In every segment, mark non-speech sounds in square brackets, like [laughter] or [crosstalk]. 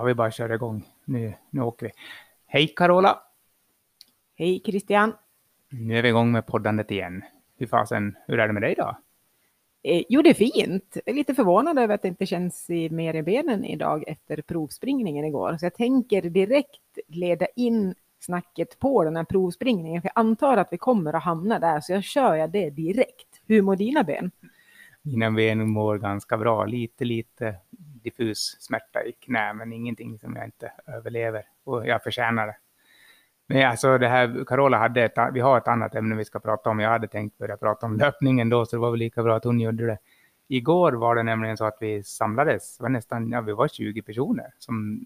Ja, vi bara kör igång. Nu, nu åker vi. Hej Carola! Hej Christian! Nu är vi igång med poddandet igen. Hur fasen, hur är det med dig då? Eh, jo, det är fint. Jag är lite förvånad över att det inte känns i mer i benen idag efter provspringningen igår. Så jag tänker direkt leda in snacket på den här provspringningen. För jag antar att vi kommer att hamna där, så jag kör jag det direkt. Hur mår dina ben? Mina ben mår ganska bra. Lite, lite diffus smärta i knä, men ingenting som jag inte överlever. Och jag förtjänar det. Men alltså det här, Carola hade ett, vi har ett annat ämne vi ska prata om. Jag hade tänkt börja prata om löpningen då, så det var väl lika bra att hon gjorde det. Igår var det nämligen så att vi samlades, det var nästan, ja vi var 20 personer som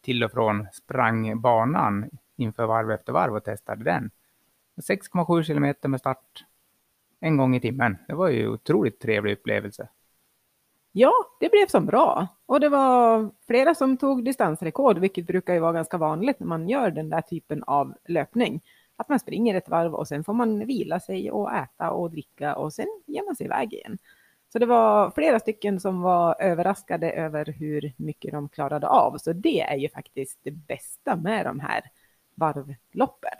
till och från sprang banan inför varv efter varv och testade den. 6,7 kilometer med start en gång i timmen. Det var ju otroligt trevlig upplevelse. Ja, det blev som bra. Och det var flera som tog distansrekord, vilket brukar ju vara ganska vanligt när man gör den där typen av löpning. Att man springer ett varv och sen får man vila sig och äta och dricka och sen ger man sig iväg igen. Så det var flera stycken som var överraskade över hur mycket de klarade av. Så det är ju faktiskt det bästa med de här varvloppen.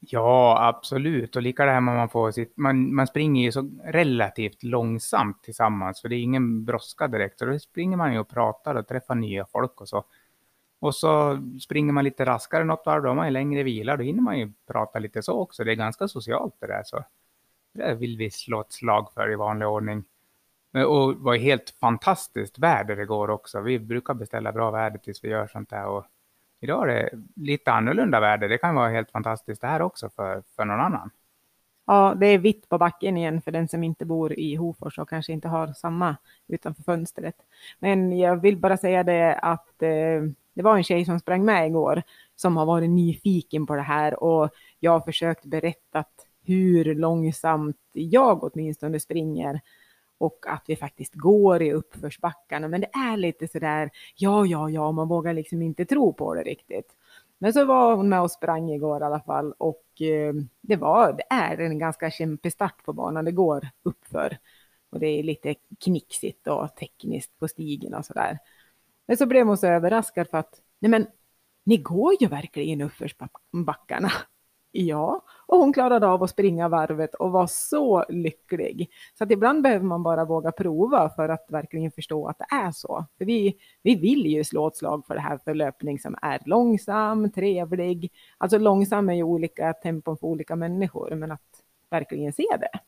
Ja, absolut. Och lika det här med man får sitt, man, man springer ju så relativt långsamt tillsammans, för det är ingen brådska direkt. Så då springer man ju och pratar och träffar nya folk och så. Och så springer man lite raskare något varv, då har man ju längre vila, då hinner man ju prata lite så också. Det är ganska socialt det där, så det vill vi slå ett slag för i vanlig ordning. Och det var helt fantastiskt väder igår också. Vi brukar beställa bra väder tills vi gör sånt där. Och Idag är det lite annorlunda väder. Det kan vara helt fantastiskt det här också för, för någon annan. Ja, det är vitt på backen igen för den som inte bor i Hofors och kanske inte har samma utanför fönstret. Men jag vill bara säga det att eh, det var en tjej som sprang med igår som har varit nyfiken på det här och jag har försökt berätta hur långsamt jag åtminstone springer och att vi faktiskt går i uppförsbackarna. Men det är lite sådär, ja, ja, ja, man vågar liksom inte tro på det riktigt. Men så var hon med och sprang igår i alla fall och eh, det, var, det är en ganska kämpig start på banan. Det går uppför och det är lite knixigt och tekniskt på stigen och sådär. Men så blev hon så överraskad för att, nej men, ni går ju verkligen uppförsbackarna. Ja, och hon klarade av att springa varvet och var så lycklig. Så att ibland behöver man bara våga prova för att verkligen förstå att det är så. För vi, vi vill ju slå ett slag för det här för löpning som är långsam, trevlig. Alltså långsam är ju olika tempon för olika människor, men att verkligen se det.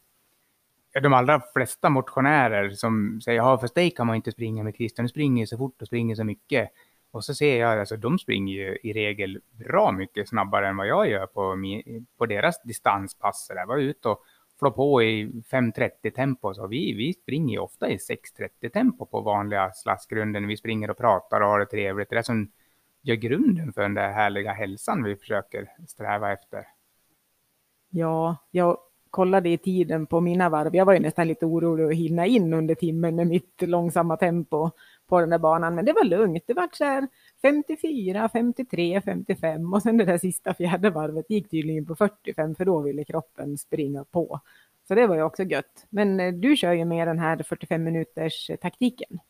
De allra flesta motionärer som säger, ja, för dig kan man inte springa med Christian, du springer så fort och springer så mycket. Och så ser jag, alltså de springer ju i regel bra mycket snabbare än vad jag gör på, min, på deras distanspass. Jag var ute och flå på i 5.30 tempo, så vi, vi springer ju ofta i 6.30 tempo på vanliga slaskgrunden. Vi springer och pratar och har det trevligt. Det är det som gör grunden för den där härliga hälsan vi försöker sträva efter. Ja, jag kollade i tiden på mina varv. Jag var ju nästan lite orolig att hinna in under timmen med mitt långsamma tempo på den där banan. Men det var lugnt. Det var så här 54, 53, 55 och sen det där sista fjärde varvet gick tydligen på 45 för då ville kroppen springa på. Så det var ju också gött. Men eh, du kör ju med den här 45 minuters eh, taktiken.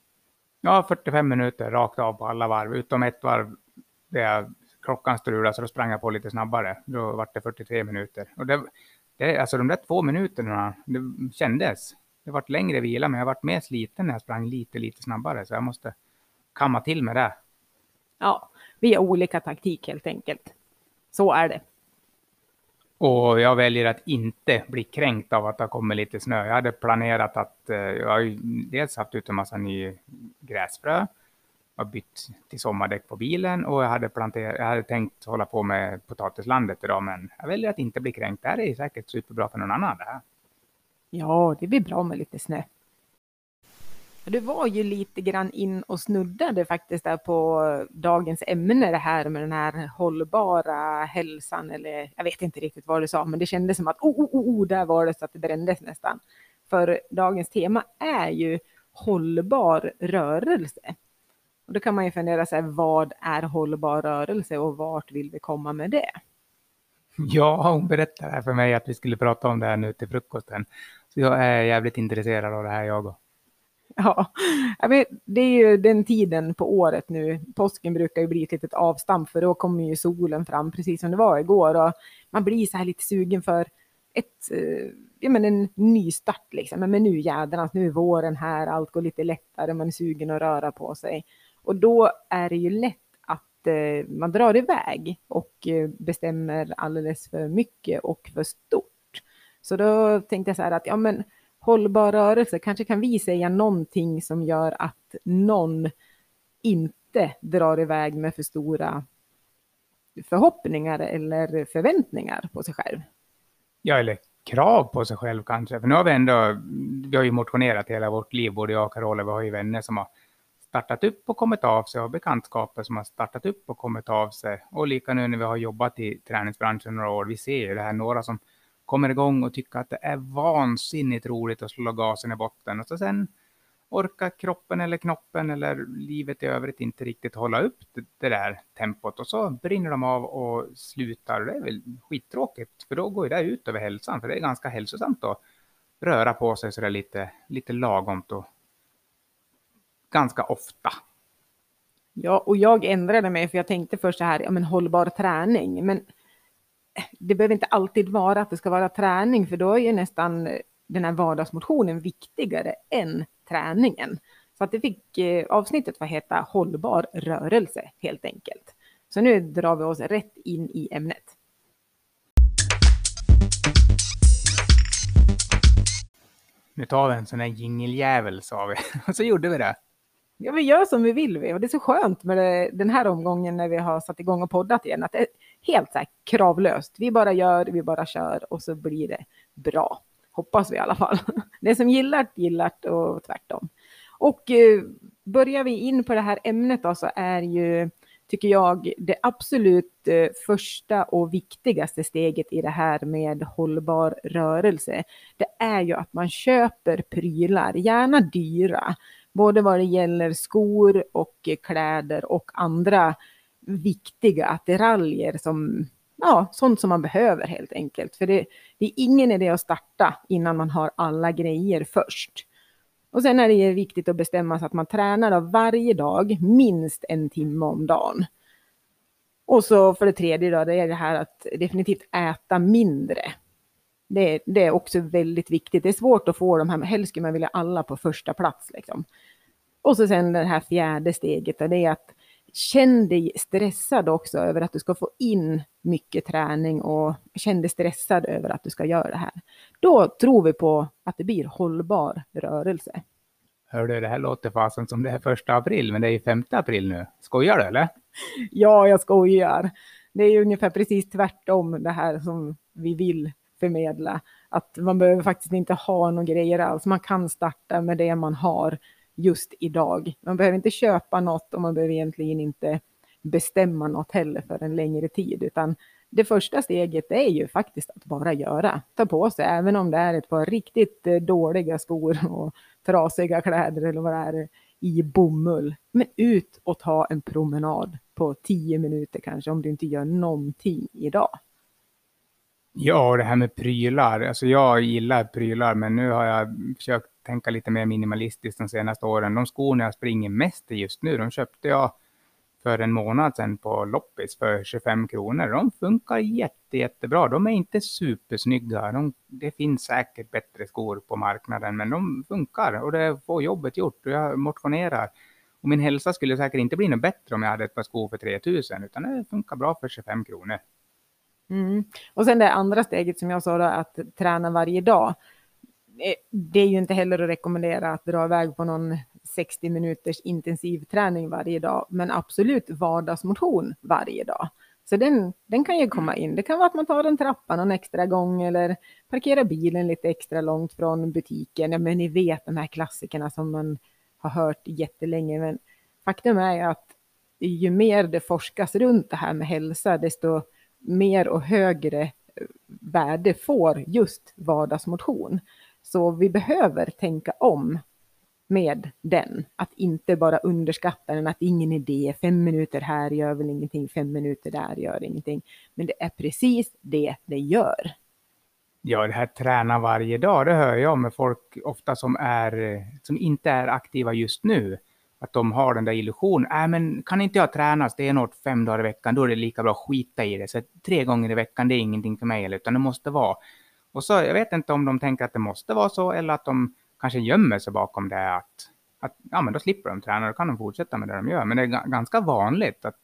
Ja, 45 minuter rakt av på alla varv, utom ett varv där klockan strulade så då sprang jag på lite snabbare. Då var det 43 minuter. Och det, det, alltså de där två minuterna, det kändes. Det varit längre vila, men jag varit mer sliten när jag sprang lite, lite snabbare, så jag måste kamma till med det. Ja, vi har olika taktik helt enkelt. Så är det. Och jag väljer att inte bli kränkt av att det kommit lite snö. Jag hade planerat att, eh, jag har dels haft ut en massa ny gräsfrö, har bytt till sommardäck på bilen och jag hade, planterat, jag hade tänkt hålla på med potatislandet idag, men jag väljer att inte bli kränkt. Det här är säkert superbra för någon annan det här. Ja, det blir bra med lite snö. Du var ju lite grann in och snuddade faktiskt där på dagens ämne, det här med den här hållbara hälsan, eller jag vet inte riktigt vad du sa, men det kändes som att oh, oh, oh, oh där var det så att det brändes nästan. För dagens tema är ju hållbar rörelse. Och då kan man ju fundera sig, vad är hållbar rörelse och vart vill vi komma med det? Ja, hon berättade här för mig att vi skulle prata om det här nu till frukosten. Så jag är jävligt intresserad av det här jag också. Ja, det är ju den tiden på året nu. Påsken brukar ju bli ett litet avstamp för då kommer ju solen fram precis som det var igår och man blir så här lite sugen för ett, eh, ja men en ny start liksom. Men nu jädrans, nu är våren här, allt går lite lättare, man är sugen att röra på sig. Och då är det ju lätt att eh, man drar iväg och eh, bestämmer alldeles för mycket och för stort. Så då tänkte jag så här att, ja men hållbar rörelse, kanske kan vi säga någonting som gör att någon inte drar iväg med för stora förhoppningar eller förväntningar på sig själv. Ja, eller krav på sig själv kanske. För nu har vi ändå, vi har ju motionerat hela vårt liv, både jag och Carola, vi har ju vänner som har startat upp och kommit av sig och bekantskaper som har startat upp och kommit av sig. Och lika nu när vi har jobbat i träningsbranschen några år, vi ser ju det här, några som kommer igång och tycker att det är vansinnigt roligt att slå gasen i botten och så sen orkar kroppen eller knoppen eller livet i övrigt inte riktigt hålla upp det, där tempot och så brinner de av och slutar. Det är väl skittråkigt för då går det ut över hälsan för det är ganska hälsosamt att röra på sig sådär lite, lite lagomt och ganska ofta. Ja, och jag ändrade mig för jag tänkte först så här, ja men hållbar träning, men det behöver inte alltid vara att det ska vara träning, för då är ju nästan den här vardagsmotionen viktigare än träningen. Så att det fick eh, avsnittet vad heta hållbar rörelse helt enkelt. Så nu drar vi oss rätt in i ämnet. Nu tar vi en sån här jingeljävel sa vi [laughs] och så gjorde vi det. Ja, vi gör som vi vill vi och det är så skönt med det, den här omgången när vi har satt igång och poddat igen att helt så här kravlöst. Vi bara gör, vi bara kör och så blir det bra. Hoppas vi i alla fall. [laughs] Det som gillar, gillar och tvärtom. Och eh, börjar vi in på det här ämnet då så är ju, tycker jag, det absolut eh, första och viktigaste steget i det här med hållbar rörelse. Det är ju att man köper prylar, gärna dyra, både vad det gäller skor och eh, kläder och andra viktiga attiraljer som ja, sånt som man behöver helt enkelt. För det, det är ingen idé att starta innan man har alla grejer först. Och sen är det viktigt att bestämma sig att man tränar varje dag, minst en timme om dagen. Och så för det tredje då, det är det här att definitivt äta mindre. Det, det är också väldigt viktigt. Det är svårt att få de här, helst skulle man vilja alla på första plats liksom. Och så sen det här fjärde steget, det är att känn dig stressad också över att du ska få in mycket träning och känn dig stressad över att du ska göra det här. Då tror vi på att det blir hållbar rörelse. Hör du, det här låter fasen som det är första april, men det är ju femte april nu. Skojar du eller? [laughs] Ja, jag skojar. Det är ungefär precis tvärtom det här som vi vill förmedla. Att man behöver faktiskt inte ha några grejer alls. Man kan starta med det man har just idag. Man behöver inte köpa något och man behöver egentligen inte bestämma något heller för en längre tid, utan det första steget är ju faktiskt att bara göra. Ta på sig, även om det är ett par riktigt eh, dåliga skor och trasiga kläder eller vad det är i bomull. Men ut och ta en promenad på tio minuter kanske om du inte gör någonting idag. Ja, det här med prylar. Alltså jag gillar prylar, men nu har jag försökt tänka lite mer minimalistiskt de senaste åren. De skorna jag springer mest i just nu, de köpte jag för en månad sedan på loppis för 25 kronor. De funkar jätte, jättebra. De är inte supersnygga. De, det finns säkert bättre skor på marknaden, men de funkar och det får jobbet gjort. Och jag motionerar. Och min hälsa skulle säkert inte bli något bättre om jag hade ett par skor för 3000, utan det funkar bra för 25 kronor. Mm. Och sen det andra steget som jag sa då, att träna varje dag. Eh, det är ju inte heller att rekommendera att dra iväg på någon 60 minuters intensiv träning varje dag, men absolut vardagsmotion varje dag. Så den, den kan ju komma in. Det kan vara att man tar en trappa någon extra gång eller parkerar bilen lite extra långt från butiken. Ja, men ni vet de här klassikerna som man har hört jättelänge. Men faktum är att ju mer det forskas runt det här med hälsa, desto mer och högre värde får just vardagsmotion. Så vi behöver tänka om med den. Att inte bara underskatta den, att ingen idé, fem minuter här gör väl ingenting, fem minuter där gör ingenting. Men det är precis det det gör. Ja, det här träna varje dag, det hör jag med folk ofta som, är, som inte är aktiva just nu. Att de har den där illusionen, äh, men kan inte jag träna stenhårt fem dagar i veckan, då är det lika bra att skita i det. Så tre gånger i veckan, det är ingenting för mig, utan det måste vara. Och så, jag vet inte om de tänker att det måste vara så, eller att de kanske gömmer sig bakom det, att, att ja, men då slipper de träna, då kan de fortsätta med det de gör. Men det är ganska vanligt att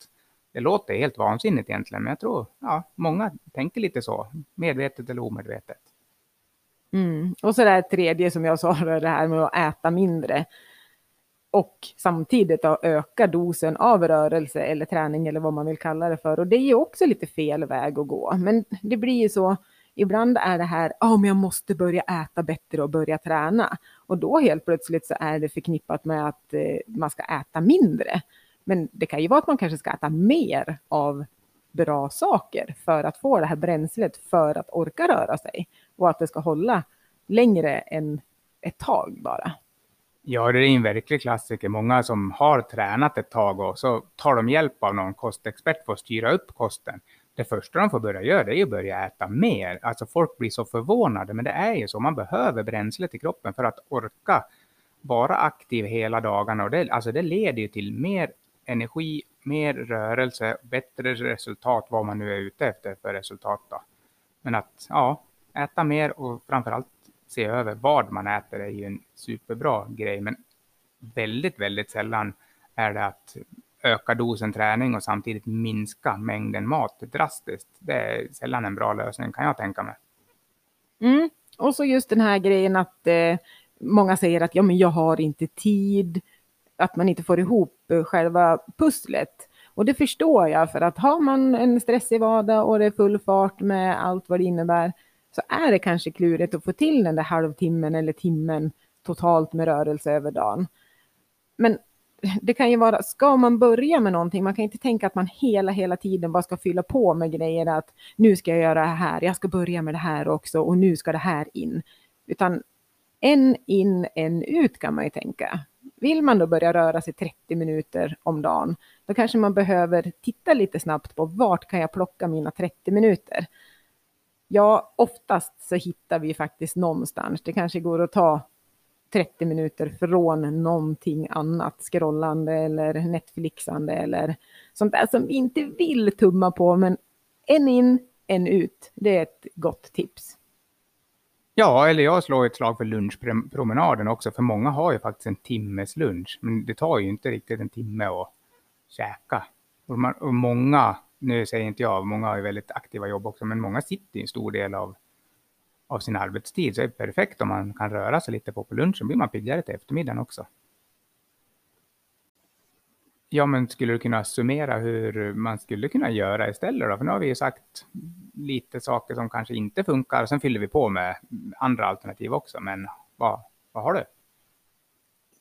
det låter helt vansinnigt egentligen, men jag tror ja, många tänker lite så, medvetet eller omedvetet. Mm. Och så det här tredje som jag sa, det här med att äta mindre. Och samtidigt öka dosen av rörelse eller träning eller vad man vill kalla det för. Och det är ju också lite fel väg att gå. Men det blir ju så, ibland är det här, ja oh, men jag måste börja äta bättre och börja träna. Och då helt plötsligt så är det förknippat med att eh, man ska äta mindre. Men det kan ju vara att man kanske ska äta mer av bra saker för att få det här bränslet för att orka röra sig och att det ska hålla längre än ett tag bara. Ja, det är en verklig klassiker. Många som har tränat ett tag och så tar de hjälp av någon kostexpert för att styra upp kosten. Det första de får börja göra det är att börja äta mer. Alltså folk blir så förvånade, men det är ju så. Man behöver bränslet i kroppen för att orka vara aktiv hela dagarna. Och det, alltså det leder ju till mer energi, mer rörelse, bättre resultat, vad man nu är ute efter för resultat. Då. Men att ja, äta mer och framförallt se över vad man äter är ju en superbra grej. Men väldigt, väldigt sällan är det att öka dosen träning och samtidigt minska mängden mat drastiskt. Det är sällan en bra lösning kan jag tänka mig. Mm. Och så just den här grejen att eh, många säger att ja, men jag har inte tid att man inte får ihop eh, själva pusslet. Och det förstår jag, för att har man en stressig vardag och det är full fart med allt vad det innebär, så är det kanske klurigt att få till den där halvtimmen eller timmen totalt med rörelse över dagen. Men det kan ju vara, ska man börja med någonting, man kan inte tänka att man hela, hela tiden bara ska fylla på med grejer att nu ska jag göra det här, jag ska börja med det här också och nu ska det här in. Utan en in, en ut kan man ju tänka. Vill man då börja röra sig 30 minuter om dagen, då kanske man behöver titta lite snabbt på vart kan jag plocka mina 30 minuter. Ja, oftast så hittar vi faktiskt någonstans. Det kanske går att ta 30 minuter från någonting annat, scrollande eller Netflixande eller sånt där som vi inte vill tumma på, men en in, en ut. Det är ett gott tips. Ja, eller jag slår ett slag för lunchpromenaden också, för många har ju faktiskt en timmes lunch, men det tar ju inte riktigt en timme att käka. Och, man, och många, nu säger inte jag, många har ju väldigt aktiva jobb också, men många sitter ju en stor del av, av sin arbetstid, så är det perfekt om man kan röra sig lite på på lunchen, blir man piggare till eftermiddagen också. Ja, men skulle du kunna summera hur man skulle kunna göra istället då? För nu har vi ju sagt lite saker som kanske inte funkar. och Sen fyller vi på med andra alternativ också. Men vad, vad har du?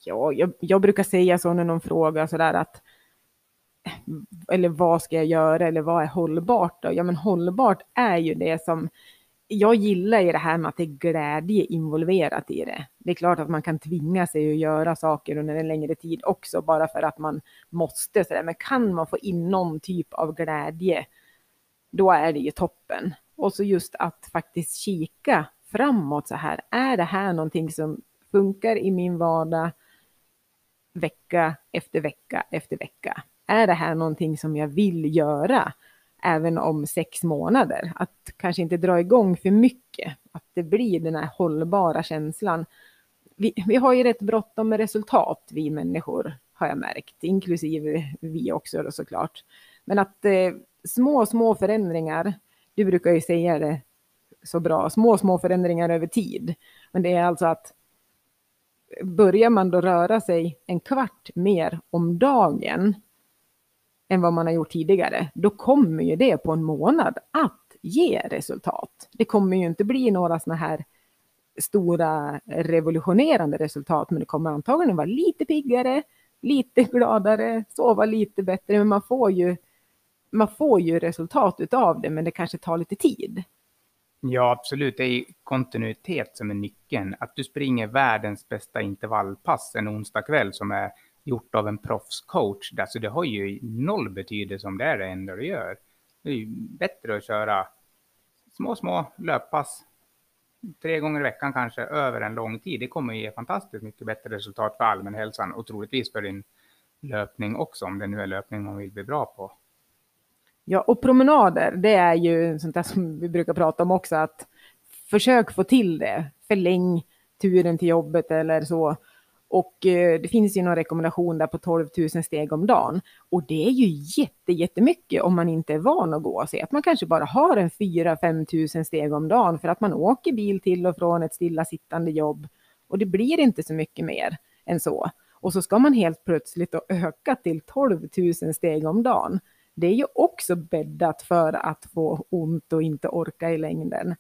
Ja, jag, jag brukar säga så när någon frågar sådär att eller vad ska jag göra eller vad är hållbart då? Ja, men hållbart är ju det som jag gillar ju det här med att det är glädje involverat i det. Det är klart att man kan tvinga sig att göra saker under en längre tid också, bara för att man måste. Så där. Men kan man få in någon typ av glädje, då är det ju toppen. Och så just att faktiskt kika framåt så här. Är det här någonting som funkar i min vardag vecka efter vecka efter vecka? Är det här någonting som jag vill göra? Även om sex månader. Att kanske inte dra igång för mycket, att det blir den här hållbara känslan. Vi, vi har ju rätt bråttom med resultat, vi människor, har jag märkt, inklusive vi också då såklart. Men att eh, små, små förändringar, du brukar ju säga det så bra, små, små förändringar över tid. Men det är alltså att börjar man då röra sig en kvart mer om dagen än vad man har gjort tidigare, då kommer ju det på en månad att ge resultat. Det kommer ju inte bli några sådana här stora revolutionerande resultat, men det kommer antagligen vara lite piggare, lite gladare, sova lite bättre, men man får ju, man får ju resultat utav det, men det kanske tar lite tid. Ja, absolut. Det är kontinuitet som är nyckeln. Att du springer världens bästa intervallpass en onsdag kväll som är gjort av en proffscoach. Alltså det har ju noll betydelse om det är det enda du gör. Det är ju bättre att köra små, små löppass tre gånger i veckan kanske över en lång tid, det kommer ge fantastiskt mycket bättre resultat för allmänhälsan och troligtvis för din löpning också, om det nu är löpning man vill bli bra på. Ja, och promenader, det är ju sånt där som vi brukar prata om också, att försök få till det. Förläng turen till jobbet eller så. Och eh, det finns ju någon rekommendation där på 12 000 steg om dagen. Och det är ju jätte, jättemycket om man inte är van att gå. Så att man kanske bara har en 4-5 000 steg om dagen för att man åker bil till och från ett stillasittande jobb. Och det blir inte så mycket mer än så. Och så ska man helt plötsligt öka till 12 000 steg om dagen. Det är ju också bäddat för att få ont och inte orka i längden.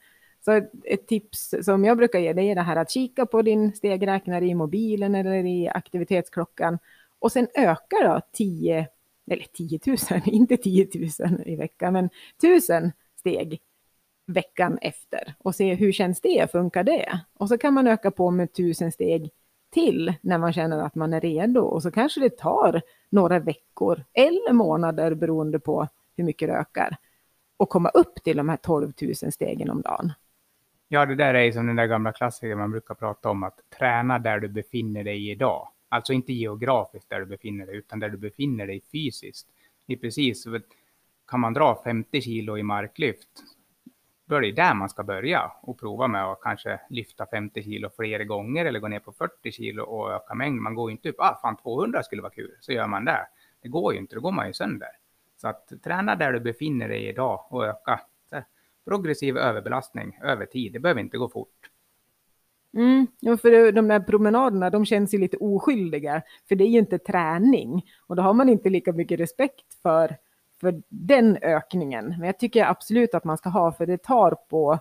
Så ett, ett, tips som jag brukar ge dig är det här att kika på din stegräknare i mobilen eller i aktivitetsklockan och sen öka då 10, eller 10 000, [laughs] inte 10 000 i veckan, men 1000 steg veckan efter och se hur känns det, funkar det? Och så kan man öka på med 1000 steg till när man känner att man är redo och så kanske det tar några veckor eller månader beroende på hur mycket du ökar och komma upp till de här 12 000 stegen om dagen. Ja, det där är ju som den där gamla klassikern man brukar prata om, att träna där du befinner dig idag. Alltså inte geografiskt där du befinner dig, utan där du befinner dig fysiskt. Det är precis, kan man dra 50 kilo i marklyft, då är det där man ska börja och prova med att kanske lyfta 50 kilo flera gånger eller gå ner på 40 kilo och öka mängd. Man går ju inte upp, ah fan 200 skulle vara kul, så gör man det. Det går ju inte, då går man ju sönder. Så att träna där du befinner dig idag och öka progressiv överbelastning över tid. Det behöver inte gå fort. Mm, ja, för de där promenaderna, de känns ju lite oskyldiga, för det är ju inte träning och då har man inte lika mycket respekt för, för den ökningen. Men jag tycker absolut att man ska ha, för det tar på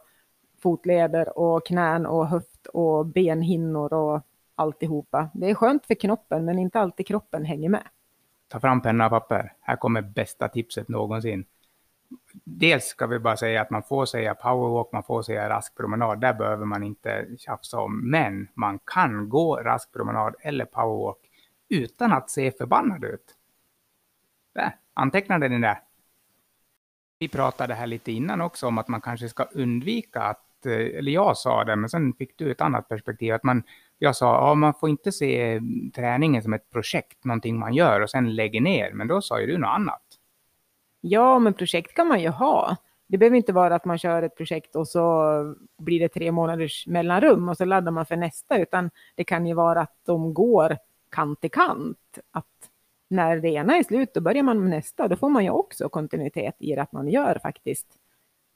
fotleder och knän och höft och benhinnor och alltihopa. Det är skönt för knoppen, men inte alltid kroppen hänger med. Ta fram penna och papper. Här kommer bästa tipset någonsin dels ska vi bara säga att man får säga powerwalk, man får säga rask promenad. Där behöver man inte tjafsa om. Men man kan gå rask promenad eller powerwalk utan att se förbannad ut. Där, antecknade ni det? Vi pratade här lite innan också om att man kanske ska undvika att, eh, eller jag sa det, men sen fick du ett annat perspektiv, att man, jag sa, ja, man får inte se träningen som ett projekt, någonting man gör och sen lägger ner, men då sa ju du något annat. Ja, men projekt kan man ju ha. Det behöver inte vara att man kör ett projekt och så blir det tre månaders mellanrum och så laddar man för nästa, utan det kan ju vara att de går kant i kant. Att när det ena är slut, då börjar man med nästa. Då får man ju också kontinuitet i det att man gör faktiskt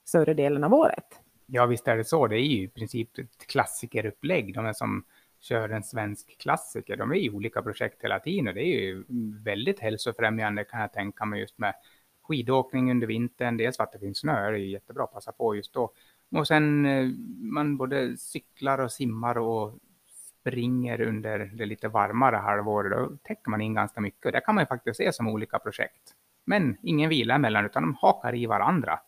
större delen av året. Ja, visst är det så. Det är ju i princip ett klassikerupplägg. De är som kör en svensk klassiker. De är i olika projekt hela tiden och det är ju väldigt hälsofrämjande kan jag tänka mig just med skidåkning under vintern. Dels för att det finns snö, det är jättebra att passa på just då. Och sen eh, man både cyklar och simmar och springer under det lite varmare halvåret. Då täcker man in ganska mycket. Det kan man ju faktiskt se som olika projekt. Men ingen vila emellan, utan de hakar i varandra.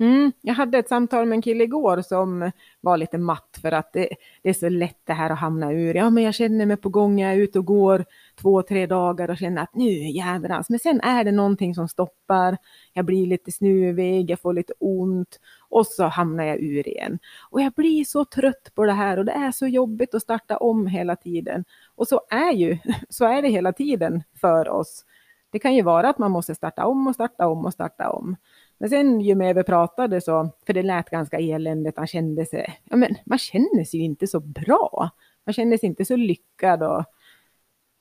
Mm, jag hade ett samtal med en kille igår som var lite matt för att det, det, är så lätt det här att hamna ur. Ja, men jag känner mig på gång, jag är ute och går två, tre dagar och känner att nu jädrans. Men sen är det någonting som stoppar. Jag blir lite snuvig, jag får lite ont och så hamnar jag ur igen. Och jag blir så trött på det här och det är så jobbigt att starta om hela tiden. Och så är ju, [laughs] så är det hela tiden för oss. Det kan ju vara att man måste starta om och starta om och starta om. Men sen ju mer vi pratade så, för det lät ganska eländigt, han kände sig, ja men man känner sig ju inte så bra. Man känner sig inte så lyckad och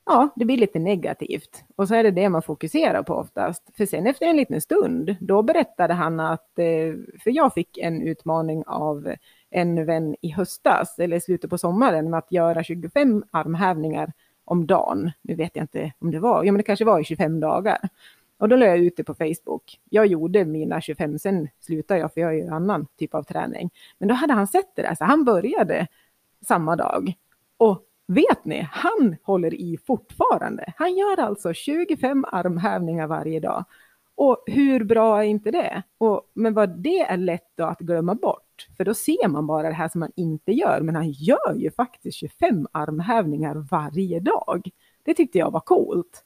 ja, det blir lite negativt. Och så är det det man fokuserar på oftast. För sen efter en liten stund, då berättade han att, eh, för jag fick en utmaning av en vän i höstas, eller slutet på sommaren, med att göra 25 armhävningar om dagen. Nu vet jag inte om det var, ja men det kanske var i 25 dagar. Och då la jag ut det på Facebook. Jag gjorde mina 25, sen slutade jag för jag gör annan typ av träning. Men då hade han sett det där, så han började samma dag. Och vet ni, han håller i fortfarande. Han gör alltså 25 armhävningar varje dag. Och hur bra är inte det? Och, men vad det är lätt då att glömma bort, för då ser man bara det här som man inte gör, men han gör ju faktiskt 25 armhävningar varje dag. Det tyckte jag var coolt.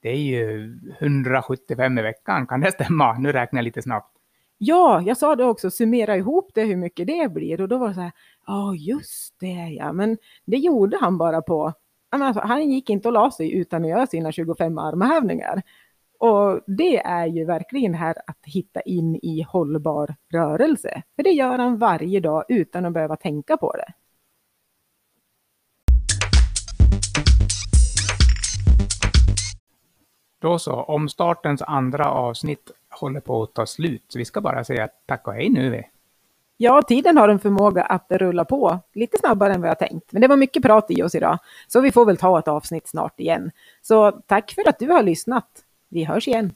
Det är ju 175 i veckan, kan det stämma? Nu räknar jag lite snabbt. Ja, jag sa det också, summera ihop det hur mycket det blir och då var det så här, ja just det ja, men det gjorde han bara på, alltså, han gick inte och la sig utan att göra sina 25 armhävningar. Och det är ju verkligen här att hitta in i hållbar rörelse. För det gör han varje dag utan att behöva tänka på det. Då så, omstartens andra avsnitt håller på att ta slut. Så vi ska bara säga tack och hej nu. Vi. Ja, tiden har en förmåga att rulla på lite snabbare än vad jag tänkt. Men det var mycket prat i oss idag, så vi får väl ta ett avsnitt snart igen. Så tack för att du har lyssnat. Vi hörs igen.